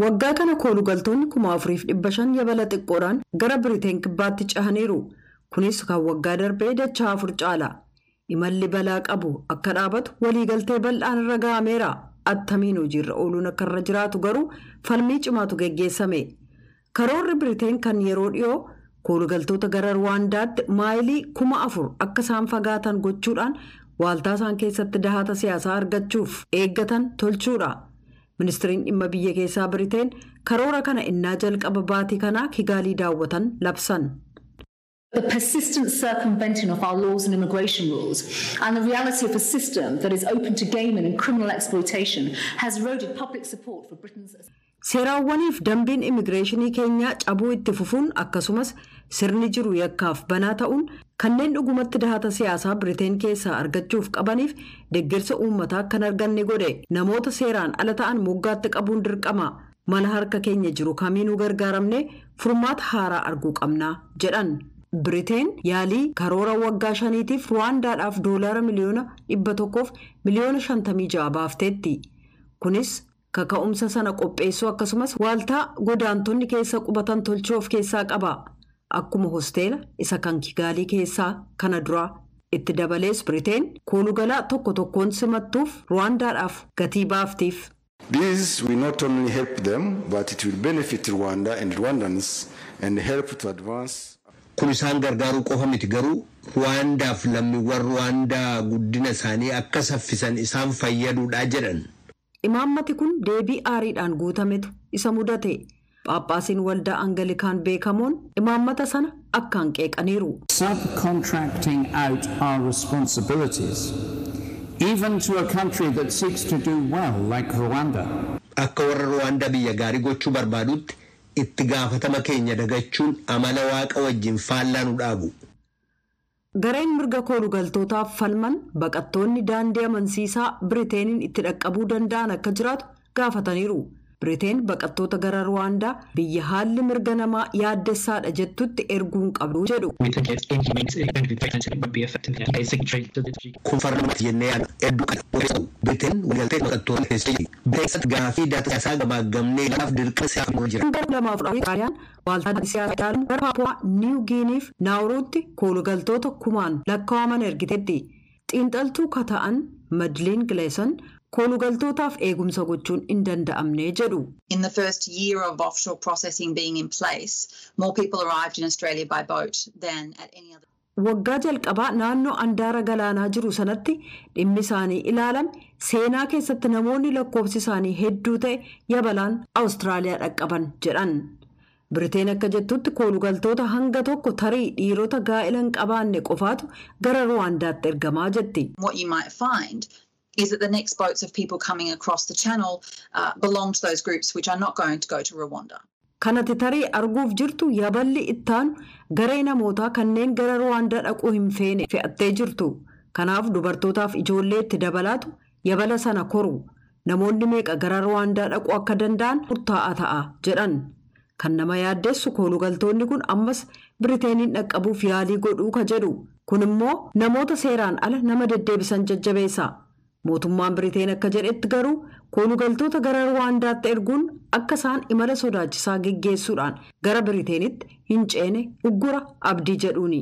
Waggaa kana koolugaltoonni kuma afuriif dhibba shan yabala xiqqoodhaan gara Biriteen kibbaatti cahaniiru. Kunis kan waggaa darbee dachaa afur caala. Imalli balaa qabu akka dhaabatu waliigaltee bal'aan irra ga'ameera. Attamiin hojiirra ooluun akka irra jiraatu garuu falmii cimaatu geggeessame. Karoorri Biriteen kan yeroo dhiyoo koolugaltoota gara Ruwaandaatti maayilii kuma afur akka isaan fagaatan gochuudhaan waaltaa isaan keessatti dahata siyaasaa argachuuf eeggatan tolchuudha. Ministiriin dhimma biyya keessaa Biriteen karoora kana innaa jalqaba baatii kanaa Kigaalii daawwatan labsan. The persistent circumventing of our laws and immigration rules and the reality of a system that is open to gaming and criminal exploitation has eroded public support for Britain's. Seeraawwaniif dambiin immigireeshinii keenyaa cabuu itti fufuun akkasumas sirni jiru yakkaaf banaa ta'uun kanneen dhugumatti dahata siyaasaa Biriteen keessaa argachuuf qabaniif deeggarsa uummataa kan arganne godhe namoota seeraan ala ta'an moggaatti qabuun dirqama mala harka keenya jiru kamiinuu gargaaramne furmaata haaraa arguu qabnaa jedhan. Biriteen yaalii karoora waggaa shaniitiif Ruwaandaadhaaf doolaara miliyoona dhibba tokkoof miliyoona shantamii ja'a baafteetti. Kunis kaka'umsa sana qopheessuu akkasumas waaltaa godaantonni keessa qubatan tolchuu of keessaa qaba. Akkuma hosteela isa kan Kigaalii keessaa kana duraa itti dabalees Biriteen koolugalaa tokko tokkoon simattuuf Ruwaandaadhaaf gatii baaftiif. This will not only help them, but it will benefit Rwanda and Rwandans and help to advance. Kun isaan gargaaruu qofa miti garuu Ruwaandaaf lammiiwwan Ruwaandaa guddina isaanii akka saffisan isaan fayyaduudha jedhan. Imaammati kun deebii aariidhaan guutametu isa mudate. Paaphaasiin waldaa Angalikaan beekamoon imaammata sana akkaan qeeqaniiru. Subcontracting out our responsibilities, even to a country that seeks to do well like Rwanda. Akka warra Ruwaandaa biyya gaarii gochuu barbaadutti itti gaafatama keenya dagachuun amala waaqa wajjin faallaa nu dhaabu. Gareen mirga koolugaltootaaf falman baqattoonni daandii amansiisaa Biriteeniin itti dhaqqabuu danda'an akka jiraatu gaafataniiru. Biriteen baqattoota gara Ruwaandaa biyya haalli mirga namaa yaaddessaadha jettutti erguun qabdu jedhu. Data siyaasaa ilaaluun gara Paapuwaa Niiw Giiniif Naawuruutti koolugaltoota kumaan lakkaa'aman ergiteetti. Xiinxaltuu kata'an Madiliin Gileeson koolugaltootaaf eegumsa gochuun hin danda'amne jedhu. In the first year of offshore processing being in place, more people arrived in Australia by boat than at any other. Waggaa jalqabaa naannoo andaara galaanaa jiru sanatti dhimmi isaanii ilaalame seenaa keessatti namoonni lakkoofsi isaanii hedduu ta'e yabalaan Awustiraaliyaa dhaqqaban jedhan. Biriteen akka jettutti koolugaltoota hanga tokko tarii dhiirota gaa'ela hin qabaanne qofaatu gara Ruwaandaatti ergamaa jetti. Is that the next boats of people coming across the channel uh, belong to those groups which are not going to go to Rwanda. Kanati tarii arguuf jirtu yaballi ittaanu garee namootaa kanneen gara Ruwaandaa dhaquu hin feene fe'attee jirtu. Kanaaf dubartootaaf ijoollee itti dabalaatu yabala sana koru. Namoonni meeqa gara Ruwaandaa dhaquu akka danda'an murtaa'aa ta'a jedhan. Kan nama yaaddeessu koolugaltoonni kun ammas Biriteeniin dhaqqabuuf yaalii godhuu ka jedhu. Kun immoo namoota seeraan ala nama deddeebisan jajjabeessa. Mootummaan Biriteen akka jedhetti garuu koolugaltoota gara Ruwaandaatti erguun akka isaan imala sodaachisaa geggeessuudhaan gara Biriteenitti hin ceene uggura abdii jedhuuni.